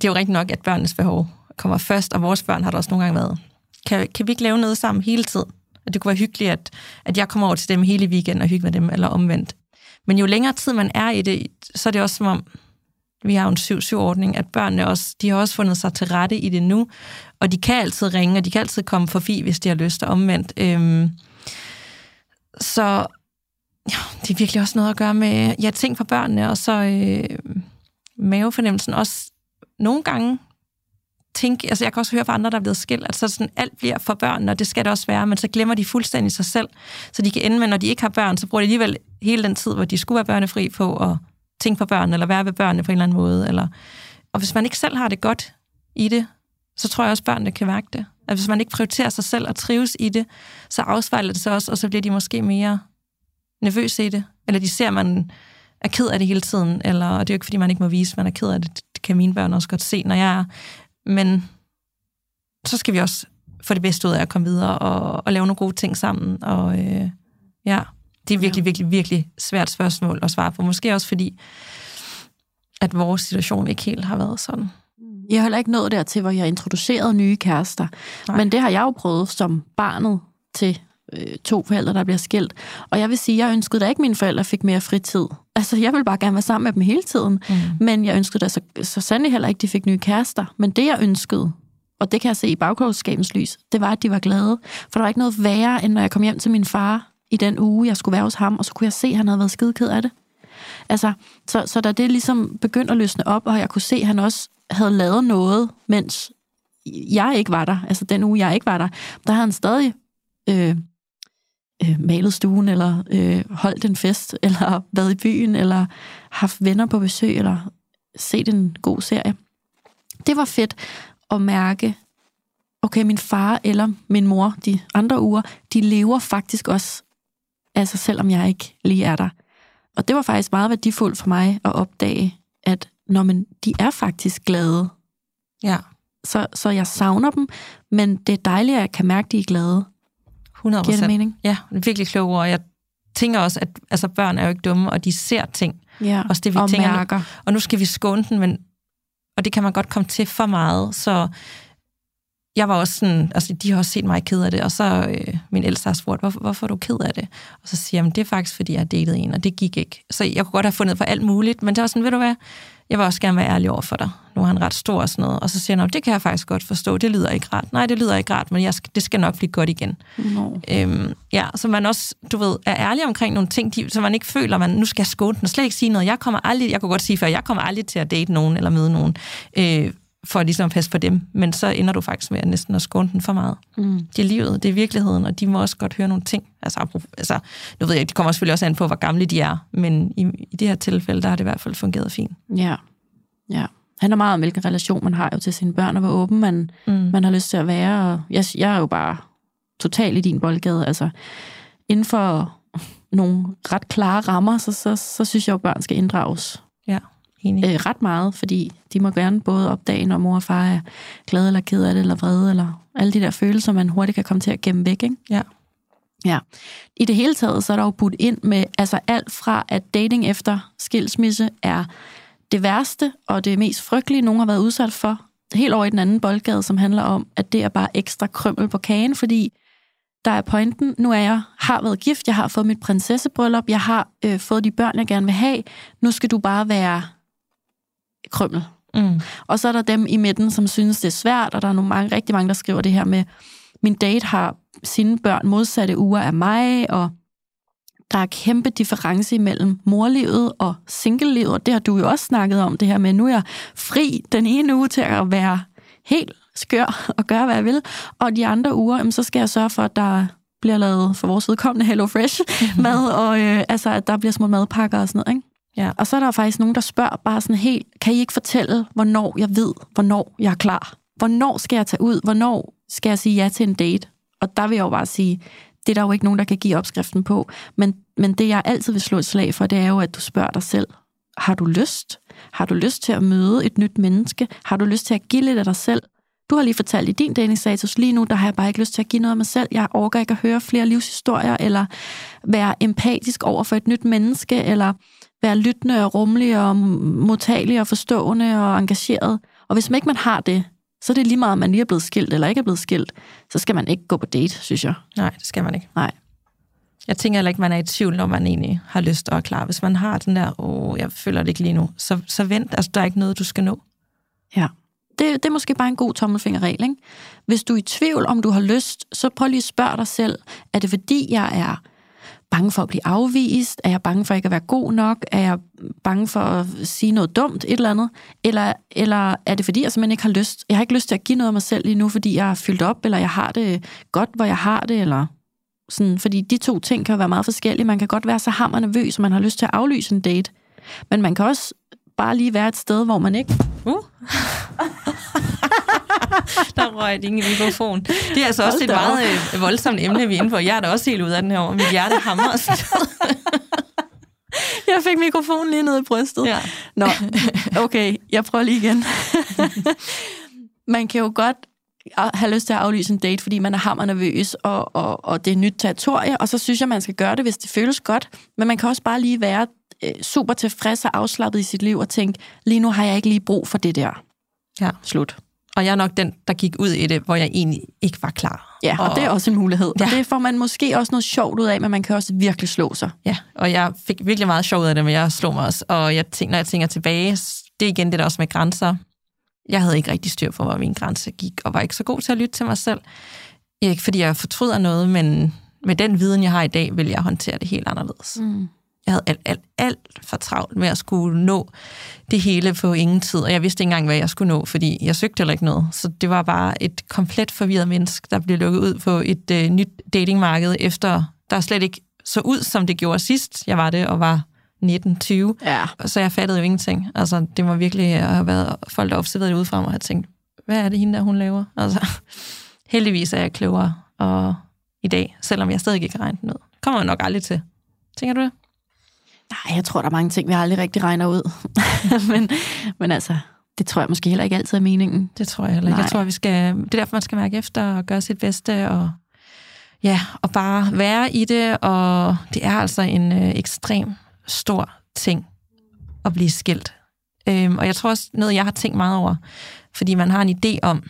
[SPEAKER 2] Det er jo rigtigt nok, at børnenes behov kommer først, og vores børn har der også nogle gange været. Kan, kan vi ikke lave noget sammen hele tiden? At det kunne være hyggeligt, at, at jeg kommer over til dem hele weekenden og hygger med dem, eller omvendt. Men jo længere tid man er i det, så er det også som om, vi har jo en 7-7-ordning, at børnene også, de har også fundet sig til rette i det nu, og de kan altid ringe, og de kan altid komme forbi, hvis de har lyst, og omvendt. Øhm, så ja, det er virkelig også noget at gøre med ja, ting for børnene, og så øh, mavefornemmelsen også nogle gange tænke, altså jeg kan også høre fra andre, der er blevet skilt, at så sådan, alt bliver for børn, og det skal det også være, men så glemmer de fuldstændig sig selv. Så de kan ende med, når de ikke har børn, så bruger de alligevel hele den tid, hvor de skulle være børnefri på at tænke på børn, eller være ved børnene på en eller anden måde. Eller, og hvis man ikke selv har det godt i det, så tror jeg også, at børnene kan mærke det. At hvis man ikke prioriterer sig selv og trives i det, så afspejler det sig også, og så bliver de måske mere nervøse i det. Eller de ser, at man er ked af det hele tiden, eller og det er jo ikke, fordi man ikke må vise, at man er ked af det. Det kan mine børn også godt se, når jeg er. Men så skal vi også få det bedste ud af at komme videre og, og lave nogle gode ting sammen. Og øh, ja, det er virkelig, virkelig, virkelig svært spørgsmål at svare på. Måske også fordi, at vores situation ikke helt har været sådan.
[SPEAKER 3] Jeg har heller ikke nået dertil, hvor jeg introducerede nye kærester. Nej. Men det har jeg jo prøvet som barnet til øh, to forældre, der bliver skilt. Og jeg vil sige, jeg ønskede da ikke, at mine forældre fik mere fritid. Altså, jeg ville bare gerne være sammen med dem hele tiden. Mm. Men jeg ønskede da så, så sandelig heller ikke, at de fik nye kærester. Men det, jeg ønskede, og det kan jeg se i bagklogskabens lys, det var, at de var glade. For der var ikke noget værre, end når jeg kom hjem til min far i den uge, jeg skulle være hos ham, og så kunne jeg se, at han havde været skide ked af det. Altså, så, så da det ligesom begyndte at løsne op, og jeg kunne se, at han også havde lavet noget, mens jeg ikke var der, altså den uge, jeg ikke var der, der havde han stadig øh, øh, malet stuen, eller øh, holdt en fest, eller været i byen, eller haft venner på besøg, eller set en god serie. Det var fedt at mærke, okay, min far eller min mor de andre uger, de lever faktisk også altså selvom jeg ikke lige er der. Og det var faktisk meget værdifuldt for mig at opdage, at når man, de er faktisk glade.
[SPEAKER 2] Ja.
[SPEAKER 3] Så, så jeg savner dem, men det er dejligt, at jeg kan mærke, at de er glade.
[SPEAKER 2] 100
[SPEAKER 3] Giver det mening?
[SPEAKER 2] Ja, virkelig kloge ord. Jeg tænker også, at altså, børn er jo ikke dumme, og de ser ting.
[SPEAKER 3] Ja,
[SPEAKER 2] også det, vi
[SPEAKER 3] og
[SPEAKER 2] tænker,
[SPEAKER 3] mærker.
[SPEAKER 2] Og nu skal vi skåne den, men, og det kan man godt komme til for meget. Så jeg var også sådan, altså de har også set mig ked af det, og så øh, min ældste har spurgt, hvorfor, hvorfor er du ked af det? Og så siger jeg, det er faktisk, fordi jeg har datet en, og det gik ikke. Så jeg kunne godt have fundet på alt muligt, men det var sådan, ved du hvad, jeg vil også gerne være ærlig over for dig. Nu er han ret stor og sådan noget. Og så siger han, det kan jeg faktisk godt forstå, det lyder ikke ret. Nej, det lyder ikke ret, men jeg skal, det skal nok blive godt igen.
[SPEAKER 3] No.
[SPEAKER 2] Øhm, ja, så man også, du ved, er ærlig omkring nogle ting, de, så man ikke føler, man nu skal skåne den slet ikke sige noget. Jeg kommer aldrig, jeg kunne godt sige før, jeg kommer aldrig til at date nogen eller møde nogen. Øh, for ligesom at passe på dem, men så ender du faktisk med at næsten at skåne den for meget. Mm. Det er livet, det er virkeligheden, og de må også godt høre nogle ting. Altså, altså nu ved jeg, de kommer selvfølgelig også an på, hvor gamle de er, men i, i det her tilfælde, der har det i hvert fald fungeret fint.
[SPEAKER 3] Ja, ja. Han er meget om, hvilken relation man har jo til sine børn, og hvor åben man, mm. man har lyst til at være. Og jeg, jeg er jo bare totalt i din boldgade. Altså, inden for nogle ret klare rammer, så, så, så synes jeg jo, at børn skal inddrages.
[SPEAKER 2] Ja. Enig.
[SPEAKER 3] Øh, ret meget, fordi de må gerne både opdage, når mor og far er glade eller ked af det, eller vrede, eller alle de der følelser, man hurtigt kan komme til at gemme væk. Ikke?
[SPEAKER 2] Ja.
[SPEAKER 3] Ja. I det hele taget, så er der jo budt ind med altså alt fra, at dating efter skilsmisse er det værste og det mest frygtelige, nogen har været udsat for, helt over i den anden boldgade, som handler om, at det er bare ekstra krømmel på kagen, fordi der er pointen, nu er jeg, har været gift, jeg har fået mit prinsessebryllup, jeg har øh, fået de børn, jeg gerne vil have, nu skal du bare være krømmel. Mm. Og så er der dem i midten, som synes, det er svært, og der er nogle mange, rigtig mange, der skriver det her med, min date har sine børn modsatte uger af mig, og der er kæmpe difference imellem morlivet og singlelivet, og det har du jo også snakket om, det her med, nu er jeg fri den ene uge til at være helt skør og gøre, hvad jeg vil, og de andre uger, jamen, så skal jeg sørge for, at der bliver lavet for vores vedkommende Hello Fresh mad, og øh, altså, at der bliver små madpakker og sådan noget, ikke? Ja. Og så er der faktisk nogen, der spørger bare sådan helt, kan I ikke fortælle, hvornår jeg ved, hvornår jeg er klar? Hvornår skal jeg tage ud? Hvornår skal jeg sige ja til en date? Og der vil jeg jo bare sige, det er der jo ikke nogen, der kan give opskriften på. Men, men det, jeg altid vil slå et slag for, det er jo, at du spørger dig selv, har du lyst? Har du lyst til at møde et nyt menneske? Har du lyst til at give lidt af dig selv du har lige fortalt i din datingstatus, lige nu, der har jeg bare ikke lyst til at give noget af mig selv. Jeg overgår ikke at høre flere livshistorier, eller være empatisk over for et nyt menneske, eller være lyttende og rummelig og modtagelig og forstående og engageret. Og hvis man ikke man har det, så er det lige meget, om man lige er blevet skilt eller ikke er blevet skilt. Så skal man ikke gå på date, synes jeg.
[SPEAKER 2] Nej, det skal man ikke.
[SPEAKER 3] Nej.
[SPEAKER 2] Jeg tænker heller ikke, man er i tvivl, når man egentlig har lyst og er klar. Hvis man har den der, åh, jeg føler det ikke lige nu, så, så vent. Altså, der er ikke noget, du skal nå.
[SPEAKER 3] Ja. Det, det er måske bare en god tommelfingerregel, ikke? Hvis du er i tvivl, om du har lyst, så prøv lige at spørge dig selv, er det fordi, jeg er bange for at blive afvist? Er jeg bange for ikke at være god nok? Er jeg bange for at sige noget dumt, et eller andet? Eller, eller er det fordi, jeg simpelthen ikke har lyst? Jeg har ikke lyst til at give noget af mig selv lige nu, fordi jeg er fyldt op, eller jeg har det godt, hvor jeg har det, eller sådan, fordi de to ting kan jo være meget forskellige. Man kan godt være så hammer nervøs, og man har lyst til at aflyse en date. Men man kan også bare lige være et sted, hvor man ikke... Uh.
[SPEAKER 2] der røg din mikrofon. Det er altså også et meget øh, voldsomt emne, vi er inde på. Jeg er da også helt ud af den her år. Mit hjerte hammer.
[SPEAKER 3] jeg fik mikrofonen lige ned i brystet. Ja. Nå, okay, jeg prøver lige igen. man kan jo godt have lyst til at aflyse en date, fordi man er hammer nervøs, og, og, og det er nyt territorie, og så synes jeg, man skal gøre det, hvis det føles godt. Men man kan også bare lige være øh, super tilfreds og afslappet i sit liv, og tænke, lige nu har jeg ikke lige brug for det der.
[SPEAKER 2] Ja. Slut. Og jeg er nok den, der gik ud i det, hvor jeg egentlig ikke var klar.
[SPEAKER 3] Ja, og, og det er også en mulighed. Ja. Og det får man måske også noget sjovt ud af, men man kan også virkelig slå sig.
[SPEAKER 2] Ja, og jeg fik virkelig meget sjov ud af det, men jeg slog mig også. Og jeg tænker, når jeg tænker tilbage, det er igen det der også med grænser. Jeg havde ikke rigtig styr på, hvor min grænse gik, og var ikke så god til at lytte til mig selv. Ikke fordi jeg fortryder noget, men med den viden, jeg har i dag, vil jeg håndtere det helt anderledes. Mm. Jeg havde alt, alt, alt for travlt med at skulle nå det hele på ingen tid, og jeg vidste ikke engang, hvad jeg skulle nå, fordi jeg søgte heller ikke noget. Så det var bare et komplet forvirret menneske, der blev lukket ud på et øh, nyt datingmarked, efter der slet ikke så ud, som det gjorde sidst. Jeg var det og var 19-20, ja. så jeg fattede jo ingenting. Altså, det var virkelig at have været folk, der observerede det udefra mig, og have tænkt, hvad er det hende der, hun laver? Altså, heldigvis er jeg klogere og i dag, selvom jeg stadig ikke har regnet ud. Kommer jeg nok aldrig til. Tænker du det?
[SPEAKER 3] Nej, jeg tror, der er mange ting, vi aldrig rigtig regner ud. men, men altså, det tror jeg måske heller ikke altid er meningen.
[SPEAKER 2] Det tror jeg heller ikke. Nej. Jeg tror, vi skal, det er derfor, man skal mærke efter og gøre sit bedste, og, ja, og bare være i det, og det er altså en øh, ekstrem stor ting at blive skilt. Øhm, og jeg tror også, noget jeg har tænkt meget over, fordi man har en idé om,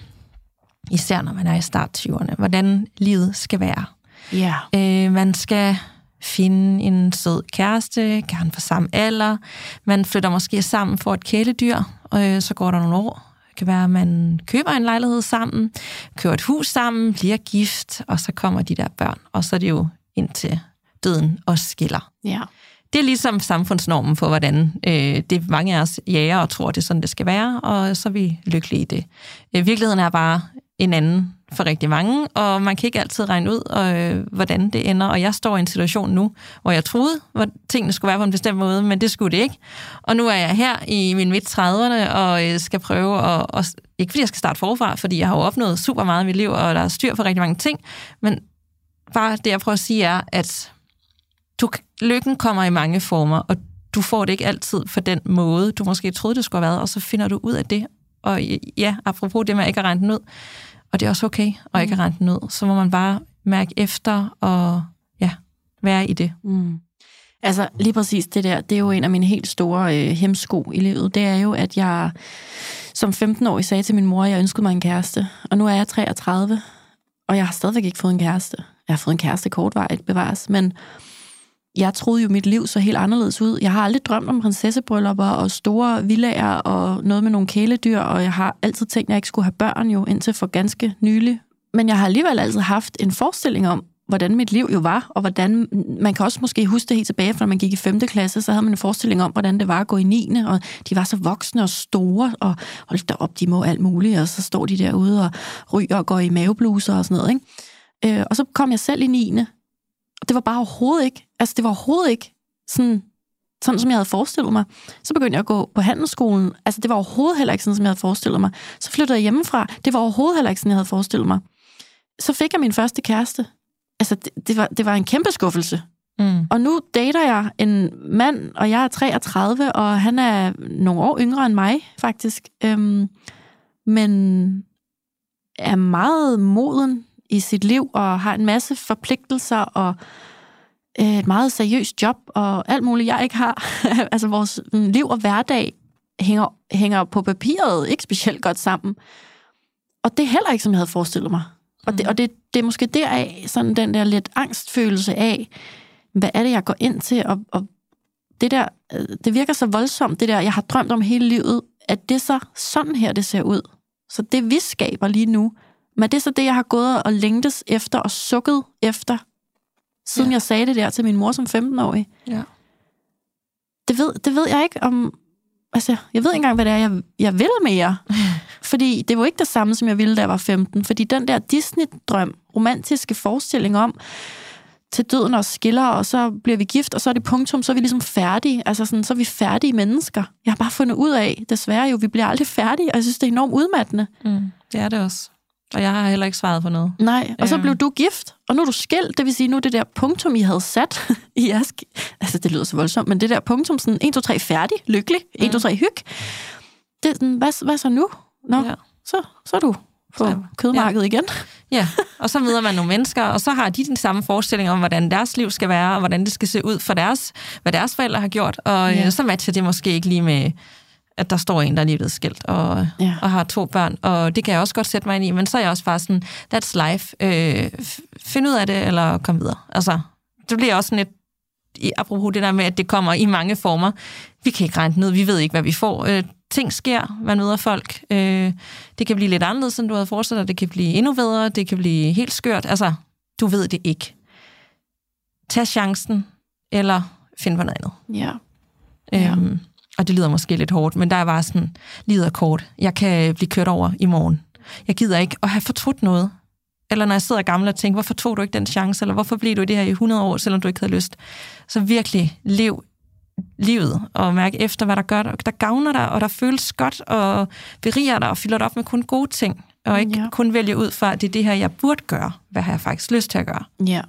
[SPEAKER 2] især når man er i start 20'erne, hvordan livet skal være.
[SPEAKER 3] Ja.
[SPEAKER 2] Øh, man skal finde en sød kæreste, gerne for samme alder. Man flytter måske sammen for et kæledyr, og øh, så går der nogle år. Det kan være, at man køber en lejlighed sammen, køber et hus sammen, bliver gift, og så kommer de der børn. Og så er det jo indtil døden og skiller.
[SPEAKER 3] Ja.
[SPEAKER 2] Det er ligesom samfundsnormen for, hvordan øh, det mange af os jager og tror, det er sådan, det skal være, og så er vi lykkelige i det. Øh, virkeligheden er bare en anden for rigtig mange, og man kan ikke altid regne ud, øh, hvordan det ender. Og jeg står i en situation nu, hvor jeg troede, at tingene skulle være på en bestemt måde, men det skulle det ikke. Og nu er jeg her i min midt 30'erne og øh, skal prøve at, og, ikke fordi jeg skal starte forfra, fordi jeg har jo opnået super meget i mit liv, og der er styr for rigtig mange ting, men bare det, jeg prøver at sige, er, at du, lykken kommer i mange former, og du får det ikke altid på den måde, du måske troede, det skulle have været, og så finder du ud af det. Og øh, ja, apropos det med ikke at regne den ud, og det er også okay at ikke mm. rente den ud. Så må man bare mærke efter og ja, være i det.
[SPEAKER 3] Mm. Altså lige præcis det der, det er jo en af mine helt store øh, hemsko i livet. Det er jo, at jeg som 15-årig sagde til min mor, at jeg ønskede mig en kæreste. Og nu er jeg 33, og jeg har stadigvæk ikke fået en kæreste. Jeg har fået en kæreste kortvarigt bevares, men jeg troede jo, mit liv så helt anderledes ud. Jeg har aldrig drømt om prinsessebryllupper og store villager og noget med nogle kæledyr, og jeg har altid tænkt, at jeg ikke skulle have børn jo, indtil for ganske nylig. Men jeg har alligevel altid haft en forestilling om, hvordan mit liv jo var, og hvordan, man kan også måske huske det helt tilbage, for når man gik i 5. klasse, så havde man en forestilling om, hvordan det var at gå i 9. og de var så voksne og store, og hold da op, de må alt muligt, og så står de derude og ryger og går i mavebluser og sådan noget, ikke? Øh, og så kom jeg selv i 9. Og det var bare overhovedet ikke, altså det var overhovedet ikke sådan, sådan, som jeg havde forestillet mig. Så begyndte jeg at gå på handelsskolen. Altså det var overhovedet heller ikke sådan, som jeg havde forestillet mig. Så flyttede jeg hjemmefra. Det var overhovedet heller ikke sådan, jeg havde forestillet mig. Så fik jeg min første kæreste. Altså det, det, var, det var en kæmpe skuffelse. Mm. Og nu dater jeg en mand, og jeg er 33, og han er nogle år yngre end mig, faktisk. Øhm, men er meget moden i sit liv og har en masse forpligtelser og et meget seriøst job og alt muligt, jeg ikke har. altså vores liv og hverdag hænger, hænger på papiret ikke specielt godt sammen. Og det er heller ikke, som jeg havde forestillet mig. Og, det, mm. og det, det er måske deraf sådan den der lidt angstfølelse af, hvad er det, jeg går ind til, og, og det der, øh, det virker så voldsomt, det der, jeg har drømt om hele livet, at det så sådan her, det ser ud. Så det, vi skaber lige nu, men det er så det, jeg har gået og længtes efter og sukket efter, siden ja. jeg sagde det der til min mor som 15-årig. Ja. Det ved, det ved jeg ikke om... Altså, jeg ved ikke engang, hvad det er, jeg, jeg vil mere. Fordi det var ikke det samme, som jeg ville, da jeg var 15. Fordi den der Disney-drøm, romantiske forestilling om, til døden og skiller, og så bliver vi gift, og så er det punktum, så er vi ligesom færdige. Altså sådan, så er vi færdige mennesker. Jeg har bare fundet ud af, desværre jo, vi bliver aldrig færdige, og jeg synes, det er enormt udmattende.
[SPEAKER 2] Mm, det er det også. Og jeg har heller ikke svaret på noget.
[SPEAKER 3] Nej, og så blev du gift, og nu er du skilt, det vil sige, nu det der punktum, I havde sat i jeres... Altså, det lyder så voldsomt, men det der punktum, sådan 1, 2, 3, færdig, lykkelig, 1, 2, 3, hyg. Det, hvad, hvad så nu? Nå, ja. så, så er du på så, kødmarkedet ja. igen.
[SPEAKER 2] Ja, og så møder man nogle mennesker, og så har de den samme forestilling om, hvordan deres liv skal være, og hvordan det skal se ud for deres, hvad deres forældre har gjort, og ja. så matcher det måske ikke lige med, at der står en, der er lige blevet skilt, og, ja. og har to børn, og det kan jeg også godt sætte mig ind i, men så er jeg også bare sådan, that's life, øh, find ud af det, eller kom videre. Altså, det bliver også sådan lidt, apropos det der med, at det kommer i mange former, vi kan ikke regne ned, vi ved ikke, hvad vi får. Øh, ting sker, man møder folk. Øh, det kan blive lidt anderledes, end du havde forestillet dig. Det kan blive endnu bedre, det kan blive helt skørt. Altså, du ved det ikke. Tag chancen, eller find på noget andet.
[SPEAKER 3] Ja. Øhm,
[SPEAKER 2] ja. Og det lyder måske lidt hårdt, men der er bare sådan, livet er kort. Jeg kan blive kørt over i morgen. Jeg gider ikke at have fortrudt noget. Eller når jeg sidder gammel og tænker, hvorfor tog du ikke den chance? Eller hvorfor blev du i det her i 100 år, selvom du ikke havde lyst? Så virkelig lev livet og mærke efter, hvad der gør der, der gavner dig, og der føles godt og beriger dig og fylder dig op med kun gode ting, og ikke ja. kun vælge ud fra, at det er det her, jeg burde gøre. Hvad har jeg faktisk lyst til at gøre?
[SPEAKER 3] Ja.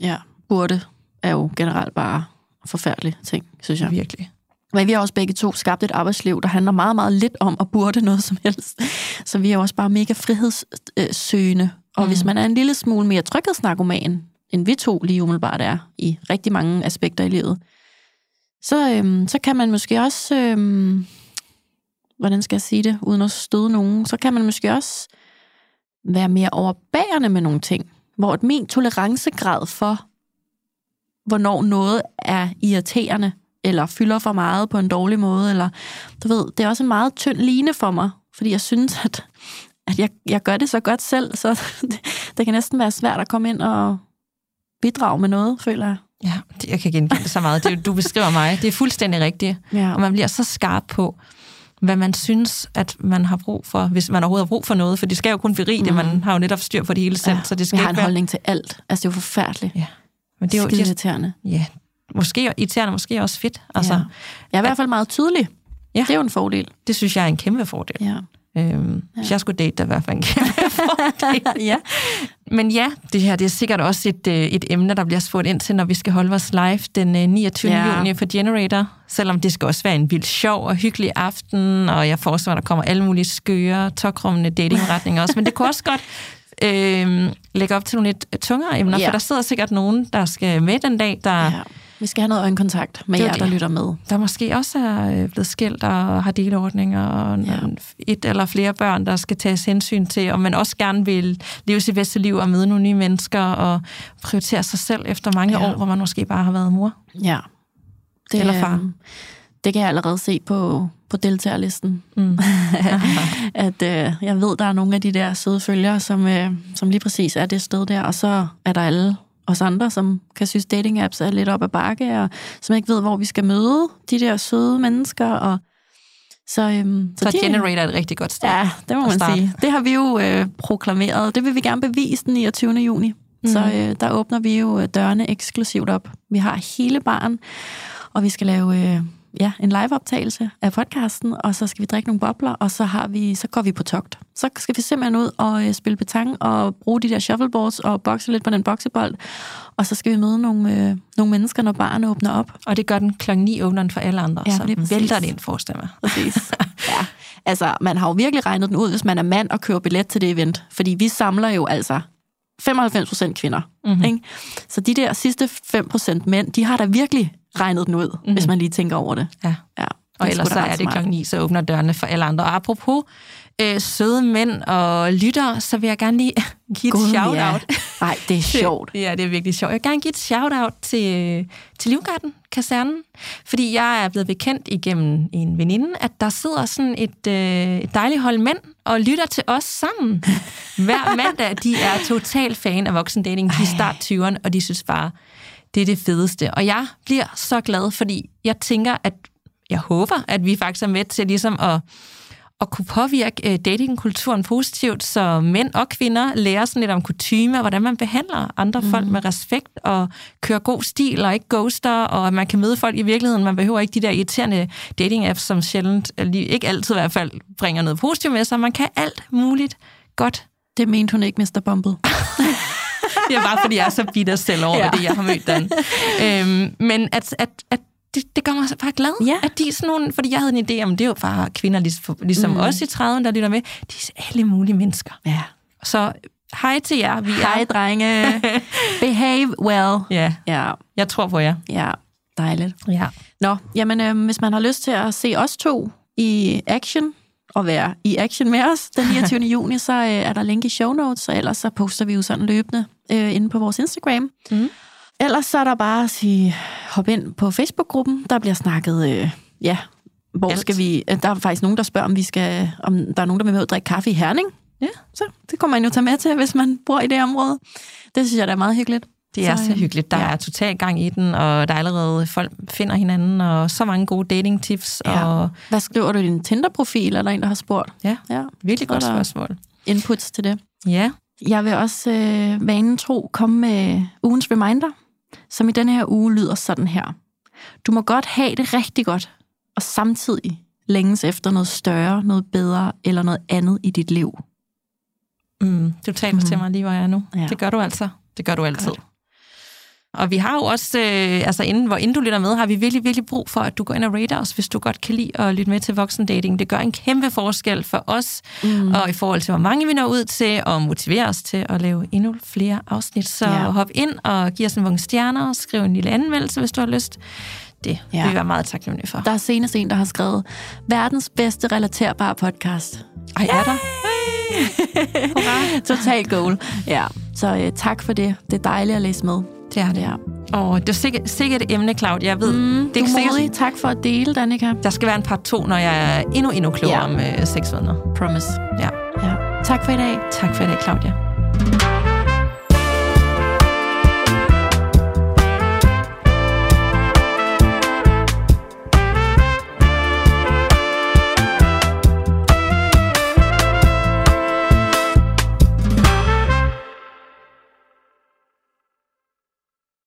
[SPEAKER 3] Ja, burde er jo generelt bare forfærdelige ting, synes jeg.
[SPEAKER 2] Virkelig.
[SPEAKER 3] Men vi har også begge to skabt et arbejdsliv, der handler meget, meget lidt om at burde noget som helst. Så vi er også bare mega frihedssøgende. Og mm. hvis man er en lille smule mere tryghedsnarkoman, end vi to lige umiddelbart er i rigtig mange aspekter i livet, så, øhm, så kan man måske også, øhm, hvordan skal jeg sige det, uden at støde nogen, så kan man måske også være mere overbærende med nogle ting, hvor min tolerancegrad for, hvornår noget er irriterende, eller fylder for meget på en dårlig måde, eller du ved, det er også en meget tynd line for mig, fordi jeg synes, at, at jeg, jeg gør det så godt selv, så det, det kan næsten være svært at komme ind og bidrage med noget, føler jeg.
[SPEAKER 2] Ja, jeg kan genkende det så meget. Det, du beskriver mig. Det er fuldstændig rigtigt. Ja. Og man bliver så skarp på, hvad man synes, at man har brug for, hvis man overhovedet har brug for noget, for det skal jo kun berige det, mm. man har jo netop styr på det hele selv. Ja,
[SPEAKER 3] så
[SPEAKER 2] det skal
[SPEAKER 3] jeg har en være... holdning til alt. Altså, det er jo forfærdeligt. Ja. Men det er jo irriterende.
[SPEAKER 2] Ja, måske irriterende, måske også fedt. Altså, ja.
[SPEAKER 3] Jeg er i hvert fald meget tydelig. Ja. Det er jo en fordel.
[SPEAKER 2] Det synes jeg er en kæmpe fordel. Ja. Øhm, ja. Hvis jeg skulle date, der i hvert fald en kæmpe fordel. ja. Men ja, det her det er sikkert også et, øh, et emne, der bliver spurgt ind til, når vi skal holde vores live den 29. Øh, ja. juni på Generator. Selvom det skal også være en vild sjov og hyggelig aften, og jeg forestiller mig, der kommer alle mulige skøre, tokrummende datingretninger også. Men det kunne også godt øh, lægge op til nogle lidt tungere emner, ja. for der sidder sikkert nogen, der skal med den dag, der... Ja
[SPEAKER 3] vi skal have noget øjenkontakt med jer, der lytter med.
[SPEAKER 2] Der måske også er øh, blevet skilt og har delordninger, og ja. et eller flere børn, der skal tages hensyn til, og man også gerne vil leve sit bedste liv og møde nogle nye mennesker, og prioritere sig selv efter mange ja. år, hvor man måske bare har været mor.
[SPEAKER 3] Ja. Det, eller far. Det kan jeg allerede se på, på deltagerlisten. Mm. at øh, jeg ved, der er nogle af de der søde følgere, som, øh, som lige præcis er det sted der, og så er der alle os andre, som kan synes, dating apps er lidt op ad bakke, og som ikke ved, hvor vi skal møde de der søde mennesker. Og
[SPEAKER 2] så, øhm, så, så det, Generator er et rigtig godt sted.
[SPEAKER 3] Ja, det må man starte. sige. Det har vi jo øh, proklameret. Det vil vi gerne bevise den 29. juni. Mm. Så øh, der åbner vi jo øh, dørene eksklusivt op. Vi har hele barn, og vi skal lave... Øh, ja, en liveoptagelse af podcasten, og så skal vi drikke nogle bobler, og så, har vi, så går vi på togt. Så skal vi simpelthen ud og øh, spille betang og bruge de der shuffleboards og bokse lidt på den boksebold, og så skal vi møde nogle, øh, nogle mennesker, når barnet åbner op.
[SPEAKER 2] Og det gør den klokken 9 åbner for alle andre, ja, så det vælter det ind, forestil mig.
[SPEAKER 3] Præcis. ja. Altså, man har jo virkelig regnet den ud, hvis man er mand og kører billet til det event. Fordi vi samler jo altså 95 procent kvinder. Mm-hmm. Ikke? Så de der sidste 5 procent mænd, de har da virkelig regnet den ud, mm-hmm. hvis man lige tænker over det.
[SPEAKER 2] Ja. ja og ellers så er det klokken 9, så åbner dørene for alle andre. Og apropos øh, søde mænd og lytter, så vil jeg gerne lige give et shout-out.
[SPEAKER 3] Nej, det er sjovt.
[SPEAKER 2] ja, det er virkelig sjovt. Jeg vil gerne give et shout-out til, til Livgarden, kasernen, fordi jeg er blevet bekendt igennem en veninde, at der sidder sådan et, øh, et dejligt hold mænd og lytter til os sammen hver mandag. De er total fan af voksendating. De er start 20'erne, og de synes bare, det er det fedeste. Og jeg bliver så glad, fordi jeg tænker, at jeg håber, at vi faktisk er med til ligesom at at kunne påvirke øh, datingkulturen positivt, så mænd og kvinder lærer sådan lidt om kutume, og hvordan man behandler andre mm. folk med respekt, og kører god stil, og ikke ghoster, og at man kan møde folk i virkeligheden. Man behøver ikke de der irriterende dating-apps, som sjældent, ikke altid i hvert fald, bringer noget positivt med sig. Man kan alt muligt godt.
[SPEAKER 3] Det mente hun ikke, Mr. Bumble.
[SPEAKER 2] det er bare, fordi jeg er så bitter selv over ja. det, jeg har mødt den. Øhm, men at, at, at det, det gør mig bare glad, ja. at de er sådan nogle, fordi jeg havde en idé om, det er jo bare kvinder ligesom, ligesom mm. os i 30'erne, der lytter med, de er alle mulige mennesker.
[SPEAKER 3] Ja.
[SPEAKER 2] Så hej til jer.
[SPEAKER 3] Vi hej, er... drenge. Behave well.
[SPEAKER 2] Ja. ja, jeg tror på jer.
[SPEAKER 3] Ja, dejligt.
[SPEAKER 2] Ja.
[SPEAKER 3] Nå, jamen, øh, hvis man har lyst til at se os to i action, og være i action med os den 29. juni, så øh, er der link i show notes, og ellers så poster vi jo sådan løbende øh, inde på vores Instagram. Mm. Ellers så er der bare at sige, hop ind på Facebook-gruppen. Der bliver snakket, øh, ja, hvor Alt. skal vi... Øh, der er faktisk nogen, der spørger, om vi skal, om der er nogen, der vil med at drikke kaffe i Herning. Ja, så det kommer man jo tage med til, hvis man bor i det område. Det synes jeg, der er meget hyggeligt.
[SPEAKER 2] Det er så, så hyggeligt. Der ja. er total gang i den, og der er allerede folk finder hinanden, og så mange gode dating-tips. Ja. Og...
[SPEAKER 3] Hvad skriver du i din Tinder-profil? Er der en, der har spurgt?
[SPEAKER 2] Ja, ja. virkelig godt spørgsmål.
[SPEAKER 3] Inputs til det.
[SPEAKER 2] Ja.
[SPEAKER 3] Jeg vil også øh, vanen tro komme med ugens reminder som i denne her uge lyder sådan her. Du må godt have det rigtig godt, og samtidig længes efter noget større, noget bedre eller noget andet i dit liv.
[SPEAKER 2] Mm, du taler mm. til mig lige, hvor jeg er nu. Ja. Det gør du altså. Det gør du altid. Godt. Og vi har jo også, øh, altså inden, hvor inden du lytter med, har vi virkelig, virkelig brug for, at du går ind og rater os, hvis du godt kan lide at lytte med til voksendating. Det gør en kæmpe forskel for os, mm. og i forhold til, hvor mange vi når ud til, og motivere os til at lave endnu flere afsnit. Så ja. hop ind og giv os en mange stjerner, og skriv en lille anmeldelse, hvis du har lyst. Det ja. vil vi være meget taknemmelige for.
[SPEAKER 3] Der er senest en, der har skrevet, verdens bedste relaterbare podcast.
[SPEAKER 2] Ej, er der?
[SPEAKER 3] Total goal. Ja, så uh, tak for det. Det er dejligt at læse med.
[SPEAKER 2] Det er det. Ja. Og det er sikkert, sikkert et emne, Claudia. Jeg ved,
[SPEAKER 3] mm, det er du sikkert, Tak for at dele, Danika.
[SPEAKER 2] Der skal være en part to, når jeg er endnu, endnu klogere ja. om øh, seks måneder.
[SPEAKER 3] Promise.
[SPEAKER 2] Ja.
[SPEAKER 3] ja. Tak for i dag.
[SPEAKER 2] Tak for i dag, Claudia.